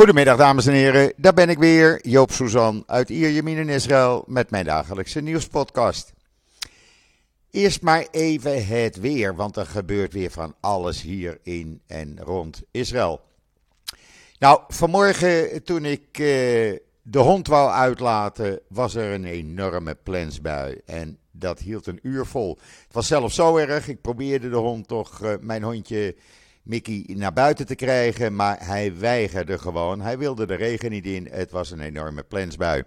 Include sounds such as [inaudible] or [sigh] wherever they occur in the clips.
Goedemiddag dames en heren, daar ben ik weer, Joop Suzan uit Ierjemien in Israël met mijn dagelijkse nieuwspodcast. Eerst maar even het weer, want er gebeurt weer van alles hier in en rond Israël. Nou, vanmorgen toen ik eh, de hond wou uitlaten, was er een enorme plensbui en dat hield een uur vol. Het was zelfs zo erg, ik probeerde de hond toch, eh, mijn hondje Mickey naar buiten te krijgen, maar hij weigerde gewoon. Hij wilde de regen niet in. Het was een enorme plensbui.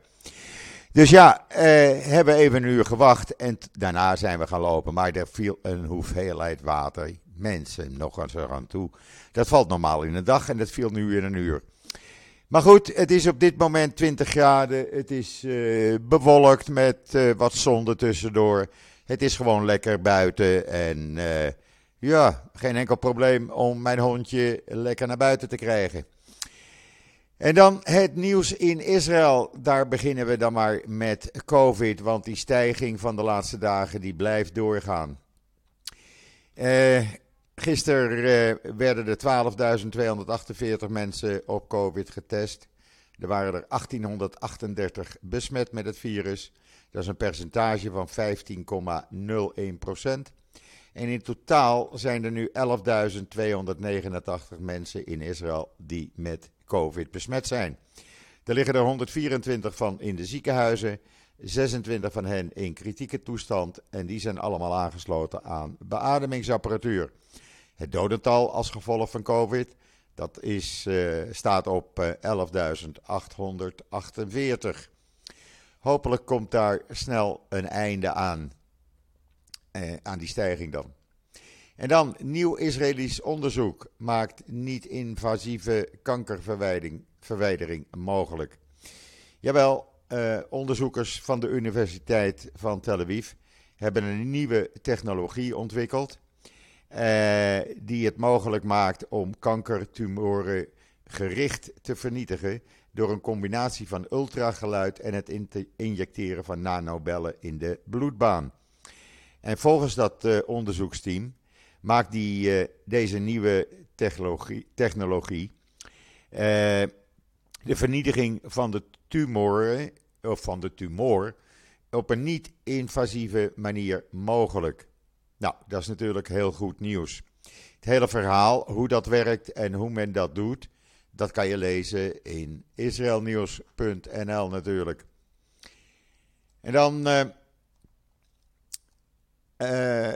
Dus ja, eh, hebben even een uur gewacht en daarna zijn we gaan lopen. Maar er viel een hoeveelheid water, mensen nog eens eraan toe. Dat valt normaal in een dag en dat viel nu in een uur. Maar goed, het is op dit moment 20 graden. Het is uh, bewolkt met uh, wat zon tussendoor. Het is gewoon lekker buiten en... Ja, geen enkel probleem om mijn hondje lekker naar buiten te krijgen. En dan het nieuws in Israël. Daar beginnen we dan maar met COVID, want die stijging van de laatste dagen die blijft doorgaan. Uh, gisteren uh, werden er 12.248 mensen op COVID getest. Er waren er 1838 besmet met het virus. Dat is een percentage van 15,01 procent. En in totaal zijn er nu 11.289 mensen in Israël die met COVID besmet zijn. Er liggen er 124 van in de ziekenhuizen, 26 van hen in kritieke toestand en die zijn allemaal aangesloten aan beademingsapparatuur. Het dodental als gevolg van COVID dat is, uh, staat op uh, 11.848. Hopelijk komt daar snel een einde aan eh, aan die stijging dan. En dan, nieuw Israëlisch onderzoek maakt niet-invasieve kankerverwijdering mogelijk. Jawel, eh, onderzoekers van de Universiteit van Tel Aviv hebben een nieuwe technologie ontwikkeld. Eh, die het mogelijk maakt om kankertumoren gericht te vernietigen. door een combinatie van ultrageluid en het injecteren van nanobellen in de bloedbaan. En volgens dat uh, onderzoeksteam maakt die, uh, deze nieuwe technologie, technologie uh, de vernietiging van de tumoren, of van de tumor op een niet-invasieve manier mogelijk. Nou, dat is natuurlijk heel goed nieuws. Het hele verhaal, hoe dat werkt en hoe men dat doet, dat kan je lezen in israelnieuws.nl natuurlijk. En dan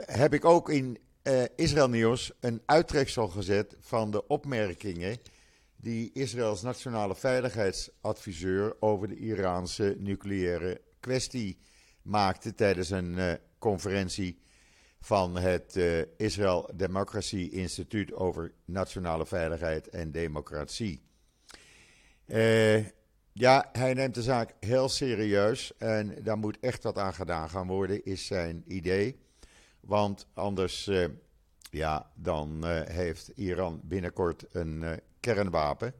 heb ik ook in uh, Israël Nieuws een uittreksel gezet van de opmerkingen die Israëls nationale veiligheidsadviseur over de Iraanse nucleaire kwestie maakte tijdens een uh, conferentie van het uh, Israel Democracy Instituut over nationale veiligheid en democratie. Ja, hij neemt de zaak heel serieus en daar moet echt wat aan gedaan gaan worden, is zijn idee. Want anders, uh, ja, dan uh, heeft Iran binnenkort een uh, kernwapen.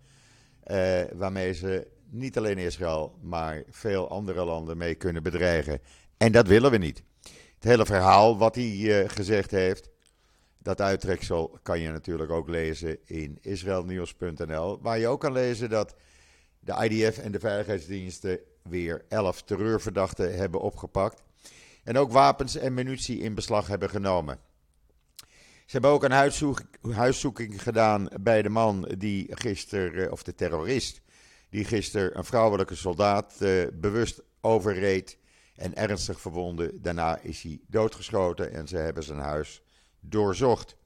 waarmee ze niet alleen Israël, maar veel andere landen mee kunnen bedreigen. En dat willen we niet. Het hele verhaal wat hij gezegd heeft, dat uittreksel kan je natuurlijk ook lezen in israelnieuws.nl. Waar je ook kan lezen dat de IDF en de veiligheidsdiensten weer elf terreurverdachten hebben opgepakt. En ook wapens en munitie in beslag hebben genomen. Ze hebben ook een huiszoeking gedaan bij de man die gisteren, eh, of de terrorist, die gisteren een vrouwelijke soldaat eh, bewust overreed en ernstig verwonden. Daarna is hij doodgeschoten en ze hebben zijn huis doorzocht.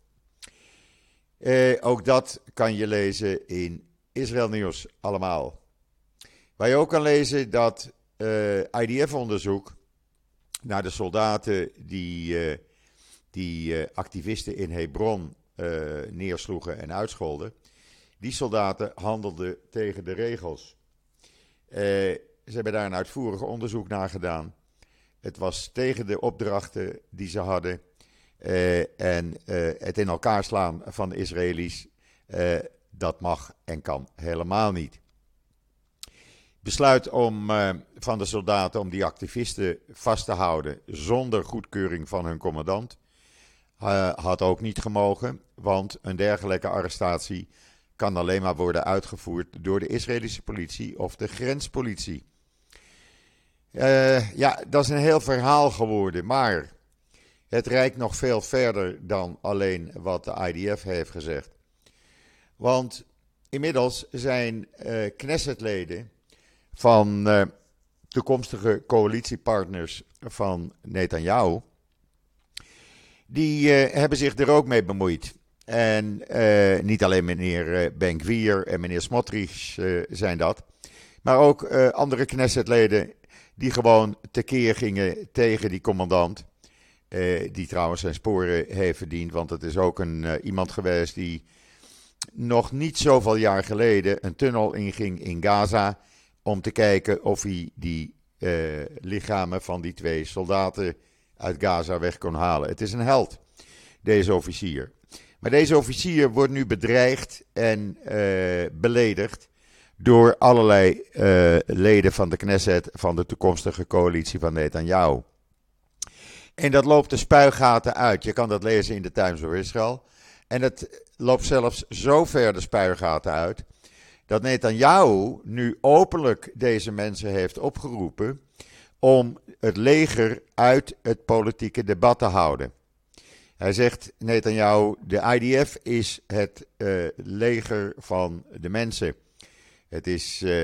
Eh, ook dat kan je lezen in Israël Nieuws allemaal. Waar je ook kan lezen dat IDF-onderzoek naar de soldaten die, uh, die uh, activisten in Hebron neersloegen en uitscholden. Die soldaten handelden tegen de regels. ze hebben daar een uitvoerig onderzoek naar gedaan. Het was tegen de opdrachten die ze hadden. en het in elkaar slaan van de Israëli's, dat mag en kan helemaal niet besluit om, uh, van de soldaten om die activisten vast te houden zonder goedkeuring van hun commandant uh, had ook niet gemogen, want een dergelijke arrestatie kan alleen maar worden uitgevoerd door de Israëlische politie of de grenspolitie. Uh, ja, dat is een heel verhaal geworden, maar het reikt nog veel verder dan alleen wat de IDF heeft gezegd. Want inmiddels zijn Knessetleden van uh, toekomstige coalitiepartners van Netanyahu, die hebben zich er ook mee bemoeid. En uh, niet alleen meneer Ben-Gvir en meneer Smotrich zijn dat. Maar ook andere Knessetleden die gewoon tekeer gingen tegen die commandant. die trouwens zijn sporen heeft verdiend. Want het is ook een, iemand geweest die nog niet zoveel jaar geleden een tunnel inging in Gaza. Om te kijken of hij die lichamen van die twee soldaten uit Gaza weg kon halen. Het is een held, deze officier. Maar deze officier wordt nu bedreigd en uh, beledigd door allerlei uh, leden van de Knesset van de toekomstige coalitie van Netanyahu. En dat loopt de spuigaten uit. Je kan dat lezen in de Times of Israel. En het loopt zelfs zo ver de spuigaten uit dat Netanyahu nu openlijk deze mensen heeft opgeroepen om het leger uit het politieke debat te houden. Hij zegt, Netanyahu, de IDF is het uh, leger van de mensen. Het is, uh,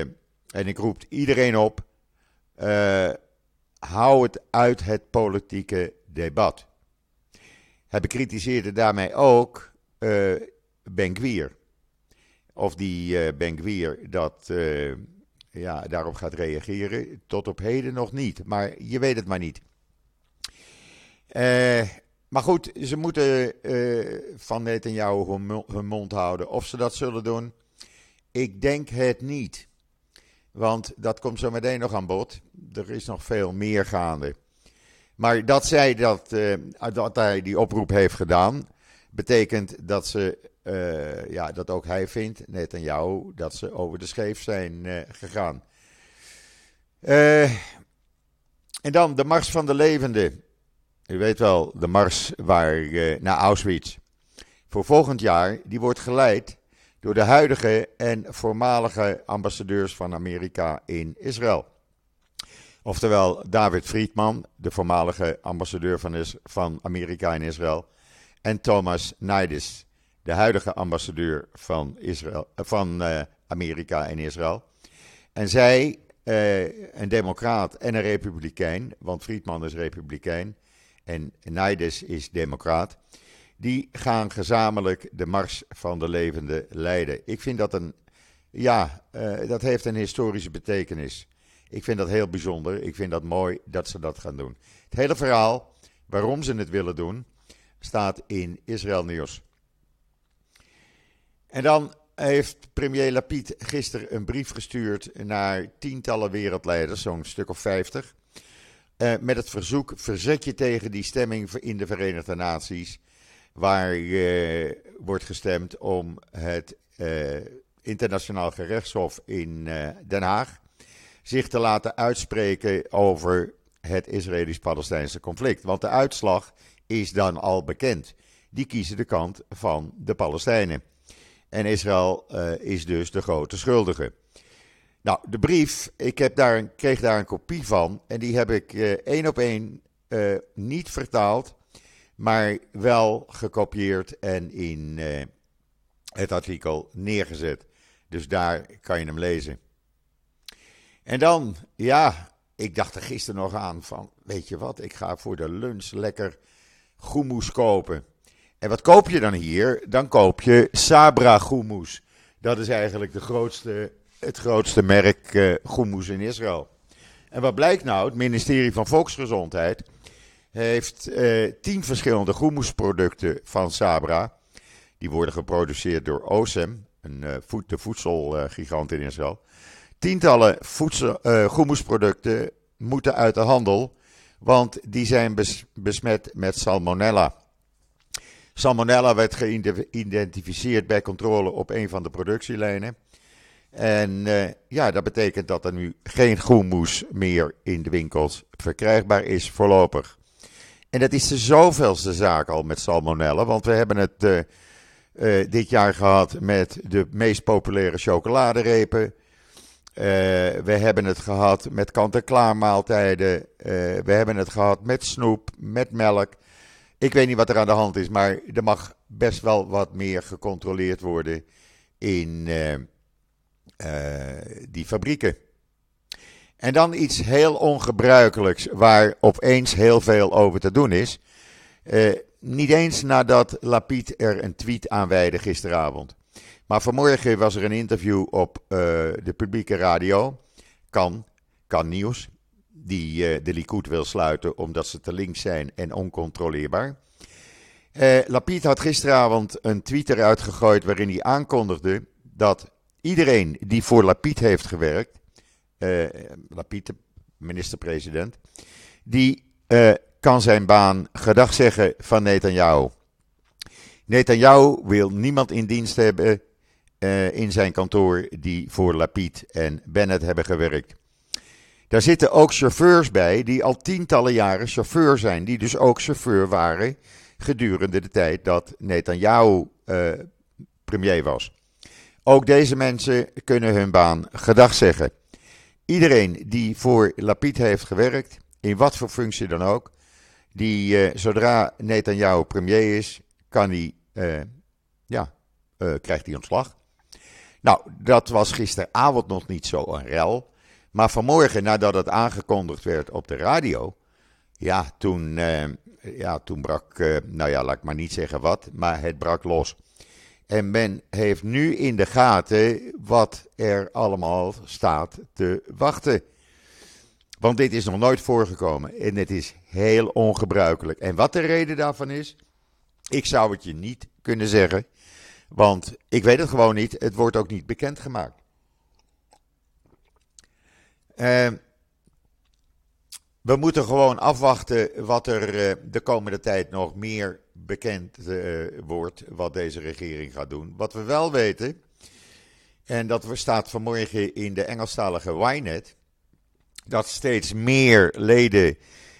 en ik roep iedereen op, uh, hou het uit het politieke debat. Hij bekritiseerde daarmee ook Ben Gwier. Of die Gwier dat, ja, daarop gaat reageren, tot op heden nog niet. Maar je weet het maar niet. Eh maar goed, ze moeten uh, van Netanyahu hun, hun mond houden. Of ze dat zullen doen, ik denk het niet. Want dat komt zo meteen nog aan bod. Er is nog veel meer gaande. Maar dat zij dat, uh, dat hij die oproep heeft gedaan, betekent dat ze, uh, ja, dat ook hij vindt, Netanyahu, dat ze over de scheef zijn uh, gegaan. en dan de Mars van de Levenden. U weet wel, de mars waar, naar Auschwitz. Voor volgend jaar, die wordt geleid door de huidige en voormalige ambassadeurs van Amerika in Israël. Oftewel David Friedman, de voormalige ambassadeur van, van Amerika in Israël. En Thomas Naides, de huidige ambassadeur van, Israël, uh, van uh, Amerika in Israël. En zij, een democraat en een republikein, want Friedman is republikein en Naides is democraat. Die gaan gezamenlijk de Mars van de Levende leiden. Ik vind dat een, ja, dat heeft een historische betekenis. Ik vind dat heel bijzonder. Ik vind dat mooi dat ze dat gaan doen. Het hele verhaal, waarom ze het willen doen, staat in Israël Nieuws. En dan heeft premier Lapid gisteren een brief gestuurd naar tientallen wereldleiders, zo'n stuk of vijftig. Uh, met het verzoek: verzet je tegen die stemming in de Verenigde Naties. Waar uh, wordt gestemd om het uh, Internationaal Gerechtshof in Den Haag zich te laten uitspreken over het Israëlisch-Palestijnse conflict. Want de uitslag is dan al bekend. Die kiezen de kant van de Palestijnen. En Israël is dus de grote schuldige. Nou, de brief, ik heb daar kreeg daar een kopie van. En die heb ik uh, één op één uh, niet vertaald. Maar wel gekopieerd en in het artikel neergezet. Dus daar kan je hem lezen. En dan, ja, ik dacht er gisteren nog aan van, weet je wat, ik ga voor de lunch lekker goemoes kopen. En wat koop je dan hier? Dan koop je Sabra goemoes. Dat is eigenlijk de grootste het grootste merk uh, in Israël. En wat blijkt nou? Het ministerie van Volksgezondheid heeft uh, tien verschillende groenmoesproducten van Sabra. Die worden geproduceerd door OSEM, een, uh, voed, de voedselgigant in Israël. Tientallen voedsel, uh, moeten uit de handel, want die zijn bes, besmet met salmonella. Salmonella werd geïdentificeerd bij controle op een van de productielijnen. En uh, ja, dat betekent dat er nu geen groenmoes meer in de winkels verkrijgbaar is voorlopig. En dat is de zoveelste zaak al met salmonella, want we hebben het uh, dit jaar gehad met de meest populaire chocoladerepen. we hebben het gehad met kant-en-klaar maaltijden. we hebben het gehad met snoep, met melk. Ik weet niet wat er aan de hand is, maar er mag best wel wat meer gecontroleerd worden in die fabrieken. En dan iets heel ongebruikelijks, waar opeens heel veel over te doen is. Uh, niet eens nadat Lapid er een tweet aan wijde gisteravond. Maar vanmorgen was er een interview op de publieke radio, kan, kan nieuws, die uh, de Likud wil sluiten omdat ze te links zijn en oncontroleerbaar. Lapid had gisteravond een tweet eruit gegooid waarin hij aankondigde dat iedereen die voor Lapid heeft gewerkt, uh, Lapid, minister-president, die uh, kan zijn baan gedag zeggen van Netanyahu. Netanyahu wil niemand in dienst hebben uh, in zijn kantoor die voor Lapid en Bennett hebben gewerkt. Daar zitten ook chauffeurs bij die al tientallen jaren chauffeur zijn, die dus ook chauffeur waren gedurende de tijd dat Netanyahu uh, premier was. Ook deze mensen kunnen hun baan gedag zeggen. Iedereen die voor Lapid heeft gewerkt, in wat voor functie dan ook, die uh, zodra Netanyahu premier is, kan hij, uh, ja, krijgt hij ontslag. Nou, dat was gisteravond nog niet zo een rel. Maar vanmorgen, nadat het aangekondigd werd op de radio, ja, toen, ja, toen brak, nou ja, laat ik maar niet zeggen wat, maar het brak los. En men heeft nu in de gaten wat er allemaal staat te wachten. Want dit is nog nooit voorgekomen en het is heel ongebruikelijk. En wat de reden daarvan is, ik zou het je niet kunnen zeggen. Want ik weet het gewoon niet. Het wordt ook niet bekendgemaakt. Uh, we moeten gewoon afwachten wat er uh, de komende tijd nog meer bekend uh, wordt wat deze regering gaat doen. Wat we wel weten, en dat staat vanmorgen in de Engelstalige Ynet, dat steeds meer leden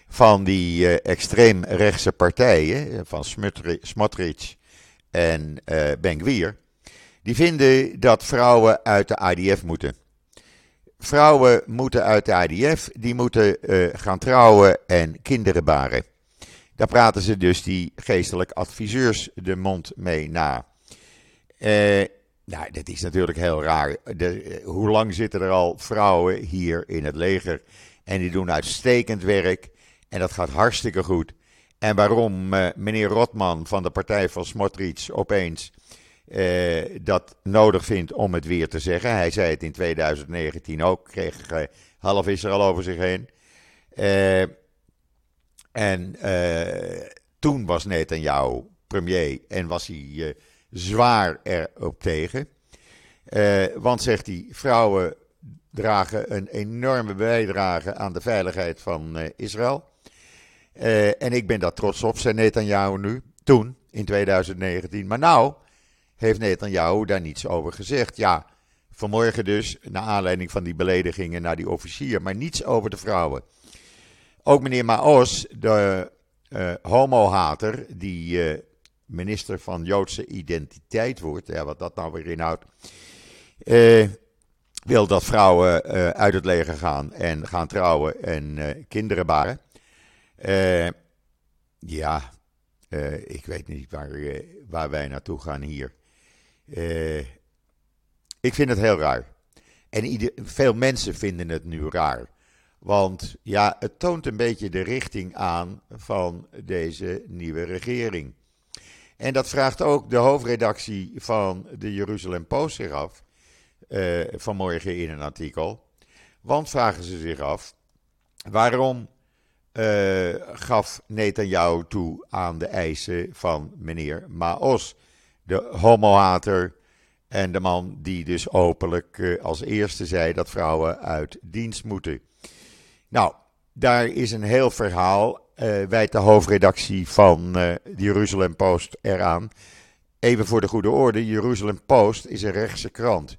van die uh, extreemrechtse partijen, van Smotrich en uh, Ben die vinden dat vrouwen uit de IDF moeten. Vrouwen moeten uit de IDF, die moeten uh, gaan trouwen en kinderen baren. Daar praten ze dus die geestelijk adviseurs de mond mee na. Uh, nou, dat is natuurlijk heel raar. De, hoe lang zitten er al vrouwen hier in het leger? En die doen uitstekend werk. En dat gaat hartstikke goed. En waarom meneer Rotman van de partij van Smotrich opeens uh, dat nodig vindt om het weer te zeggen. Hij zei het in 2019 ook, kreeg uh, half Israël over zich heen. En uh, toen was Netanyahu premier en was hij zwaar erop tegen. Want zegt hij, vrouwen dragen een enorme bijdrage aan de veiligheid van Israël. en ik ben daar trots op, zei Netanyahu nu, toen, in 2019. Maar nou heeft Netanyahu daar niets over gezegd. Ja, vanmorgen dus, naar aanleiding van die beledigingen naar die officier, maar niets over de vrouwen. Ook meneer Maos, de uh, homohater, die uh, minister van Joodse identiteit wordt, ja, wat dat nou weer inhoudt, uh, wil dat vrouwen uit het leger gaan en gaan trouwen en kinderen baren. ja, ik weet niet waar, waar wij naartoe gaan hier. Ik vind het heel raar. En veel mensen vinden het nu raar. Want ja, het toont een beetje de richting aan van deze nieuwe regering. En dat vraagt ook de hoofdredactie van de Jeruzalem Post zich af, uh, vanmorgen in een artikel. Want vragen ze zich af, waarom uh, gaf Netanyahu toe aan de eisen van meneer Maos, de homohater en de man die dus openlijk uh, als eerste zei dat vrouwen uit dienst moeten. Nou, daar is een heel verhaal. Uh, wijt de hoofdredactie van uh, de Jeruzalem Post eraan. Even voor de goede orde: Jeruzalem Post is een rechtse krant.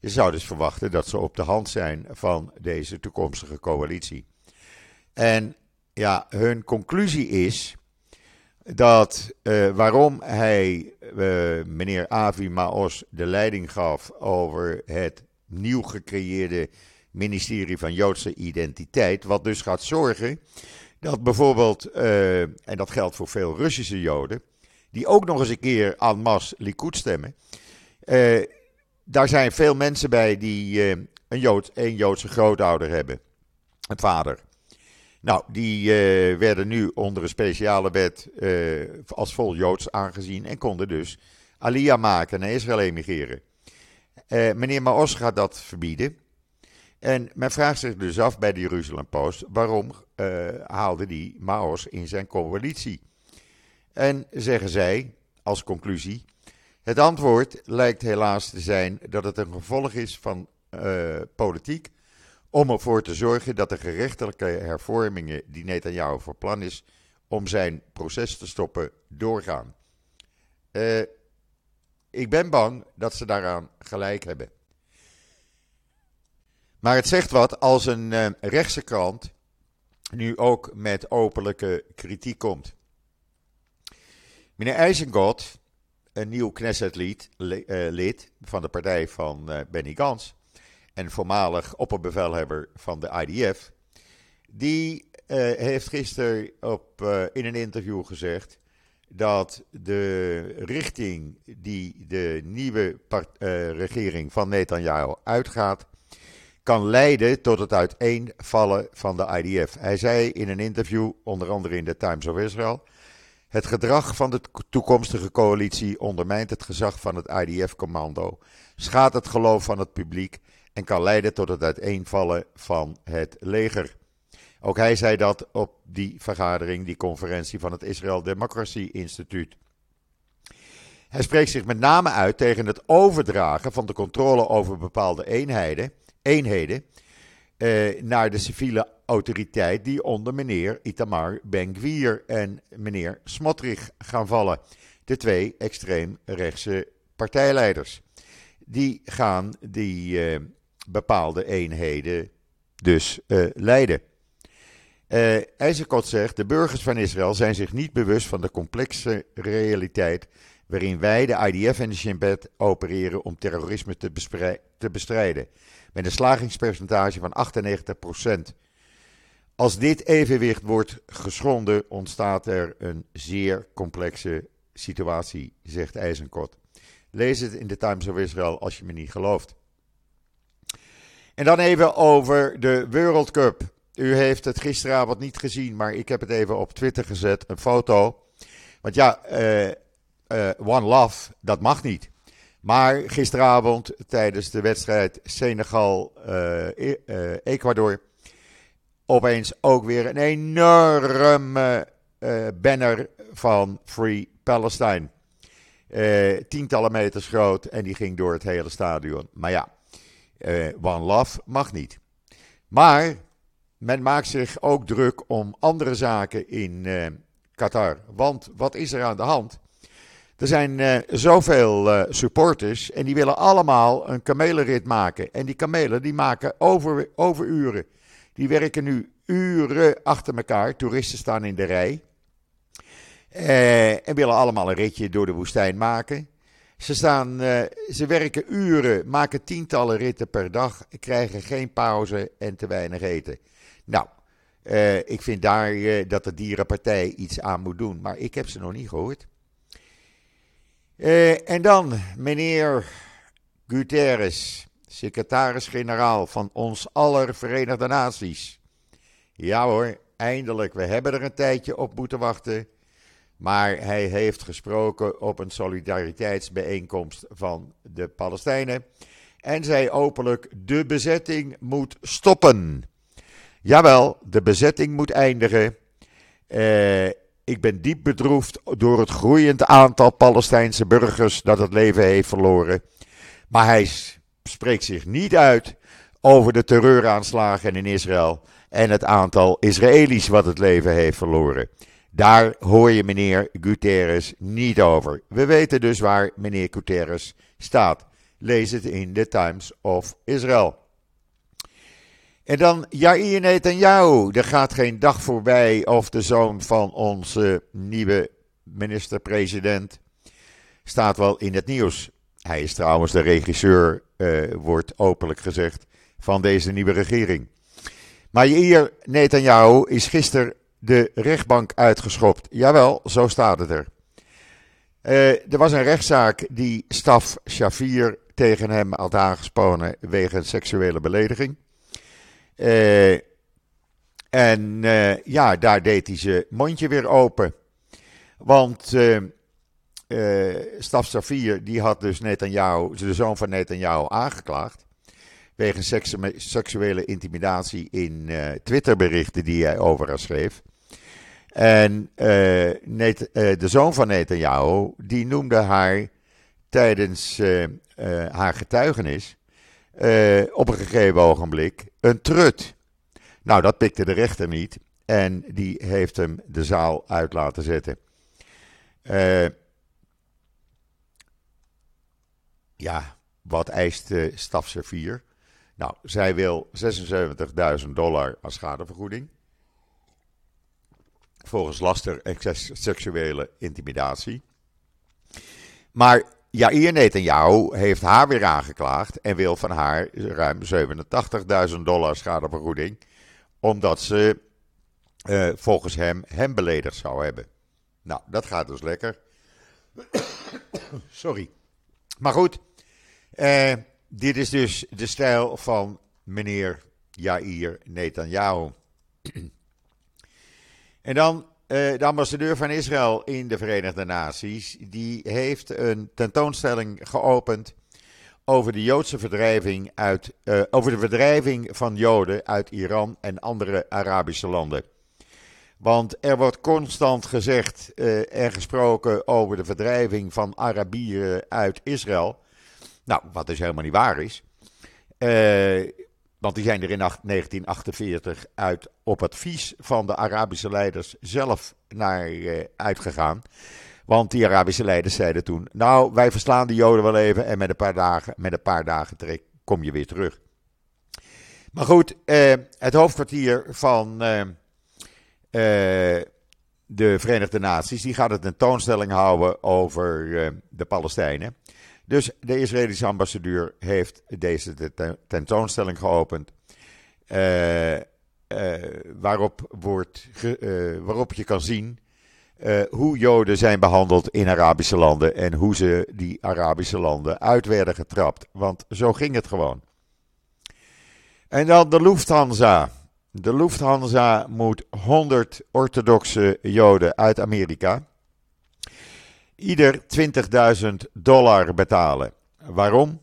Je zou dus verwachten dat ze op de hand zijn van deze toekomstige coalitie. En ja, hun conclusie is dat waarom hij meneer Avi Maos de leiding gaf over het nieuw gecreëerde ministerie van Joodse Identiteit, wat dus gaat zorgen dat bijvoorbeeld, en dat geldt voor veel Russische Joden, die ook nog eens een keer en masse Likud stemmen. Daar zijn veel mensen bij die een, Jood, een Joodse grootouder hebben. Een vader. Nou, die uh, werden nu onder een speciale wet als vol Joods aangezien en konden dus Aliyah maken naar Israël emigreren. meneer Maos gaat dat verbieden. En men vraagt zich dus af bij de Jeruzalem Post waarom haalde die Maos in zijn coalitie. En zeggen zij als conclusie: het antwoord lijkt helaas te zijn dat het een gevolg is van politiek om ervoor te zorgen dat de gerechtelijke hervormingen die Netanyahu voor plan is om zijn proces te stoppen doorgaan. Uh, ik ben bang dat ze daaraan gelijk hebben. Maar het zegt wat als een uh, rechtse krant nu ook met openlijke kritiek komt. Meneer IJzengod, een nieuw Knesset-lid uh, van de partij van Benny Gans en voormalig opperbevelhebber van de IDF, die uh, heeft gisteren op, in een interview gezegd dat de richting die de nieuwe regering van Netanyahu uitgaat, kan leiden tot het uiteenvallen van de IDF. Hij zei in een interview, onder andere in de Times of Israel, het gedrag van de toekomstige coalitie ondermijnt het gezag van het IDF-commando, schaadt het geloof van het publiek en kan leiden tot het uiteenvallen van het leger. Ook hij zei dat op die vergadering, die conferentie van het Israel Democracy Instituut. Hij spreekt zich met name uit tegen het overdragen van de controle over bepaalde eenheden, eenheden eh, naar de civiele autoriteit die onder meneer Itamar Ben-Gvir en meneer Smotrich gaan vallen. De twee extreemrechtse partijleiders. Die gaan die uh, bepaalde eenheden dus uh, leiden. Uh, IJzerkot zegt, de burgers van Israël zijn zich niet bewust van de complexe realiteit waarin wij, de IDF en de Shin Bet, opereren om terrorisme te, te bestrijden. Met een slagingspercentage van 98%. Als dit evenwicht wordt geschonden, ontstaat er een zeer complexe situatie, zegt IJzenkot. Lees het in de Times of Israel als je me niet gelooft. En dan even over de World Cup. U heeft het gisteravond niet gezien, maar ik heb het even op Twitter gezet, een foto. Want ja, uh, uh, One Love, dat mag niet. Maar gisteravond tijdens de wedstrijd Senegal-Ecuador uh, opeens ook weer een enorme banner van Free Palestine. Tientallen meters groot en die ging door het hele stadion. Maar ja, uh, One Love mag niet. Maar men maakt zich ook druk om andere zaken in Qatar. Want wat is er aan de hand? Er zijn zoveel supporters en die willen allemaal een kamelenrit maken. En die kamelen die maken over, overuren. Die werken nu uren achter elkaar. Toeristen staan in de rij. Eh, en willen allemaal een ritje door de woestijn maken. Ze, staan, eh, ze werken uren, maken tientallen ritten per dag, krijgen geen pauze en te weinig eten. Nou, eh, ik vind daar eh, dat de dierenpartij iets aan moet doen, maar ik heb ze nog niet gehoord. Eh, en dan meneer Guterres secretaris-generaal van ons aller Verenigde Naties. Ja hoor, eindelijk. We hebben er een tijdje op moeten wachten. Maar hij heeft gesproken op een solidariteitsbijeenkomst van de Palestijnen. En zei openlijk: de bezetting moet stoppen. Jawel, de bezetting moet eindigen. Eh, ik ben diep bedroefd door het groeiend aantal Palestijnse burgers dat het leven heeft verloren. Maar hij spreekt zich niet uit over de terreuraanslagen in Israël en het aantal Israëli's wat het leven heeft verloren. Daar hoor je meneer Guterres niet over. We weten dus waar meneer Guterres staat. Lees het in de Times of Israel. En dan Yair Netanyahu. Er gaat geen dag voorbij of de zoon van onze nieuwe minister-president, staat wel in het nieuws. Hij is trouwens de regisseur, uh, wordt openlijk gezegd, van deze nieuwe regering. Maar hier Netanyahu is gisteren de rechtbank uitgeschopt. Jawel, zo staat het er. Uh, er was een rechtszaak die Staf Shafir tegen hem had aangesponnen wegens seksuele belediging. Uh, en uh, ja, daar deed hij zijn mondje weer open. Want Staf Shafir die had dus Netanyahu, de zoon van Netanyahu, aangeklaagd. Wegens seksuele intimidatie in Twitterberichten die hij over haar schreef. En uh, de zoon van Netanyahu, die noemde haar tijdens uh, haar getuigenis op een gegeven ogenblik een trut. Nou, dat pikte de rechter niet en die heeft hem de zaal uit laten zetten. ja, wat eist uh, stafservier? Nou, zij wil 76.000 dollar als schadevergoeding volgens laster en seksuele intimidatie. Maar Jair Netanyahu heeft haar weer aangeklaagd en wil van haar ruim 87.000 dollar schadevergoeding, omdat ze uh, volgens hem hem beledigd zou hebben. Nou, dat gaat dus lekker. [coughs] Sorry. Maar goed, uh, dit is dus de stijl van meneer Jair Netanyahu. En dan uh, de ambassadeur van Israël in de Verenigde Naties. Die heeft een tentoonstelling geopend over de Joodse verdrijving uit, uh, over de verdrijving van Joden uit Iran en andere Arabische landen. Want er wordt constant gezegd uh, en gesproken over de verdrijving van Arabieren uit Israël. Nou, wat dus helemaal niet waar is. Want die zijn er in 1948 uit op advies van de Arabische leiders zelf naar uh, uitgegaan. Want die Arabische leiders zeiden toen: Nou, wij verslaan de Joden wel even en met een paar dagen, met een paar dagen trek, kom je weer terug. Maar goed, uh, het hoofdkwartier van uh, de Verenigde Naties die gaat een tentoonstelling houden over de Palestijnen. Dus de Israëlische ambassadeur heeft deze tentoonstelling geopend. Uh, uh, waarop, wordt uh, waarop je kan zien hoe Joden zijn behandeld in Arabische landen en hoe ze die Arabische landen uit werden getrapt. Want zo ging het gewoon. En dan de Lufthansa. De Lufthansa moet 100 orthodoxe Joden uit Amerika ieder 20.000 dollar betalen. Waarom?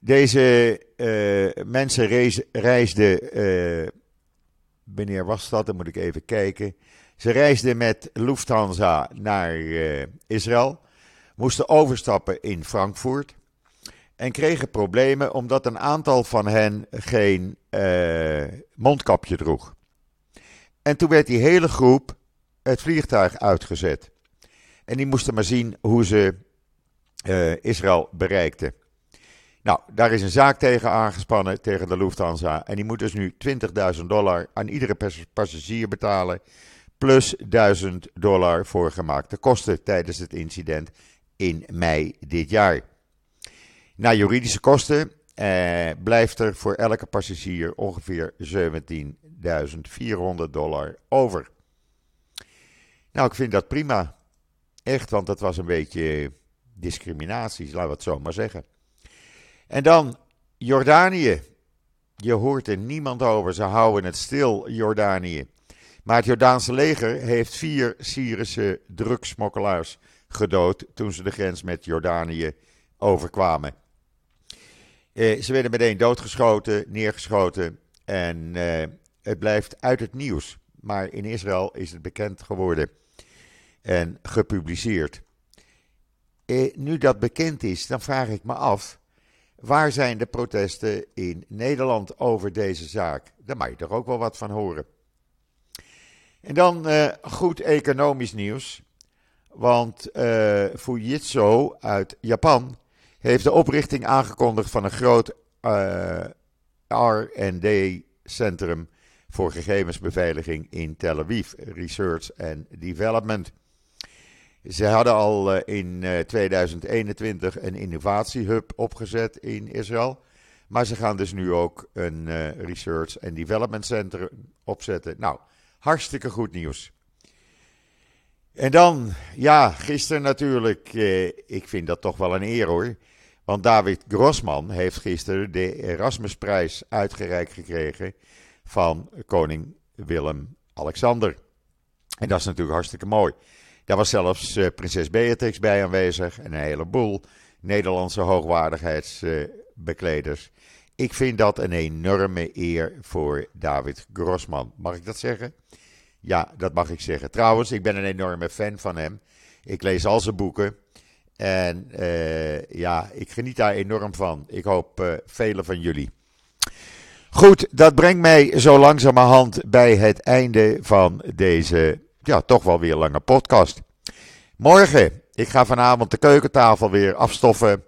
Deze uh, mensen reis, reisden, uh, wanneer was dat? Dan moet ik even kijken. Ze reisden met Lufthansa naar uh, Israël, moesten overstappen in Frankfurt en kregen problemen omdat een aantal van hen geen mondkapje droeg. En toen werd die hele groep het vliegtuig uitgezet. En die moesten maar zien hoe ze uh, Israël bereikten. Nou, daar is een zaak tegen aangespannen, tegen de Lufthansa. En die moet dus nu 20.000 dollar aan iedere passagier betalen. Plus 1000 dollar voor gemaakte kosten tijdens het incident in mei dit jaar. Na juridische kosten eh, blijft er voor elke passagier ongeveer 17.400 dollar over. Nou, ik vind dat prima. Echt, want dat was een beetje discriminatie, laten we het zo maar zeggen. En dan Jordanië. Je hoort er niemand over, ze houden het stil, Jordanië. Maar het Jordaanse leger heeft vier Syrische drugsmokkelaars gedood toen ze de grens met Jordanië overkwamen. Eh, ze werden meteen doodgeschoten, neergeschoten en eh, het blijft uit het nieuws. Maar in Israël is het bekend geworden en gepubliceerd. Eh, nu dat bekend is, dan vraag ik me af, waar zijn de protesten in Nederland over deze zaak? Daar mag je toch ook wel wat van horen. En dan uh, goed economisch nieuws, want uh, Fujitsu uit Japan heeft de oprichting aangekondigd van een groot uh, R&D-centrum voor gegevensbeveiliging in Tel Aviv, Research and Development. Ze hadden al in 2021 een innovatiehub opgezet in Israël. Maar ze gaan dus nu ook een research en development center opzetten. Nou, hartstikke goed nieuws. En dan, ja, gisteren natuurlijk. ik vind dat toch wel een eer hoor. Want David Grossman heeft gisteren de Erasmusprijs uitgereikt gekregen van koning Willem-Alexander. En dat is natuurlijk hartstikke mooi. Daar was zelfs uh, prinses Beatrix bij aanwezig en een heleboel Nederlandse hoogwaardigheidsbekleders. ik vind dat een enorme eer voor David Grossman. Mag ik dat zeggen? Ja, dat mag ik zeggen. Trouwens, ik ben een enorme fan van hem. Ik lees al zijn boeken. En uh, ja, ik geniet daar enorm van. Ik hoop uh, velen van jullie. Goed, dat brengt mij zo langzamerhand bij het einde van deze, ja, toch wel weer lange podcast. Morgen, ik ga vanavond de keukentafel weer afstoffen.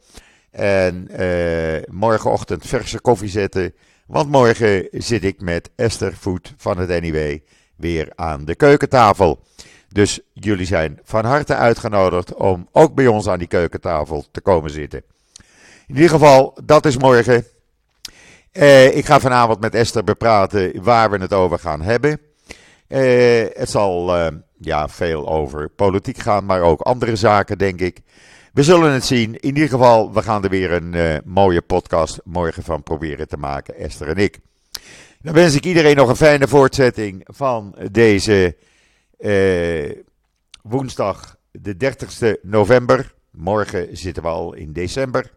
En uh, morgenochtend verse koffie zetten. Want morgen zit ik met Esther Voet van het NIW weer aan de keukentafel. Dus jullie zijn van harte uitgenodigd om ook bij ons aan die keukentafel te komen zitten. In ieder geval, dat is morgen. Eh, ik ga vanavond met Esther bepraten waar we het over gaan hebben. Eh, het zal uh, ja, veel over politiek gaan, maar ook andere zaken, denk ik. We zullen het zien. In ieder geval, we gaan er weer een mooie podcast morgen van proberen te maken, Esther en ik. Dan wens ik iedereen nog een fijne voortzetting van deze woensdag, de 30ste november. Morgen zitten we al in december.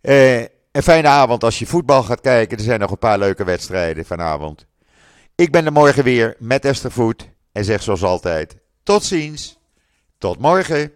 Eh een fijne avond als je voetbal gaat kijken. Er zijn nog een paar leuke wedstrijden vanavond. Ik ben er morgen weer met Esther Voet en zeg zoals altijd: tot ziens, tot morgen.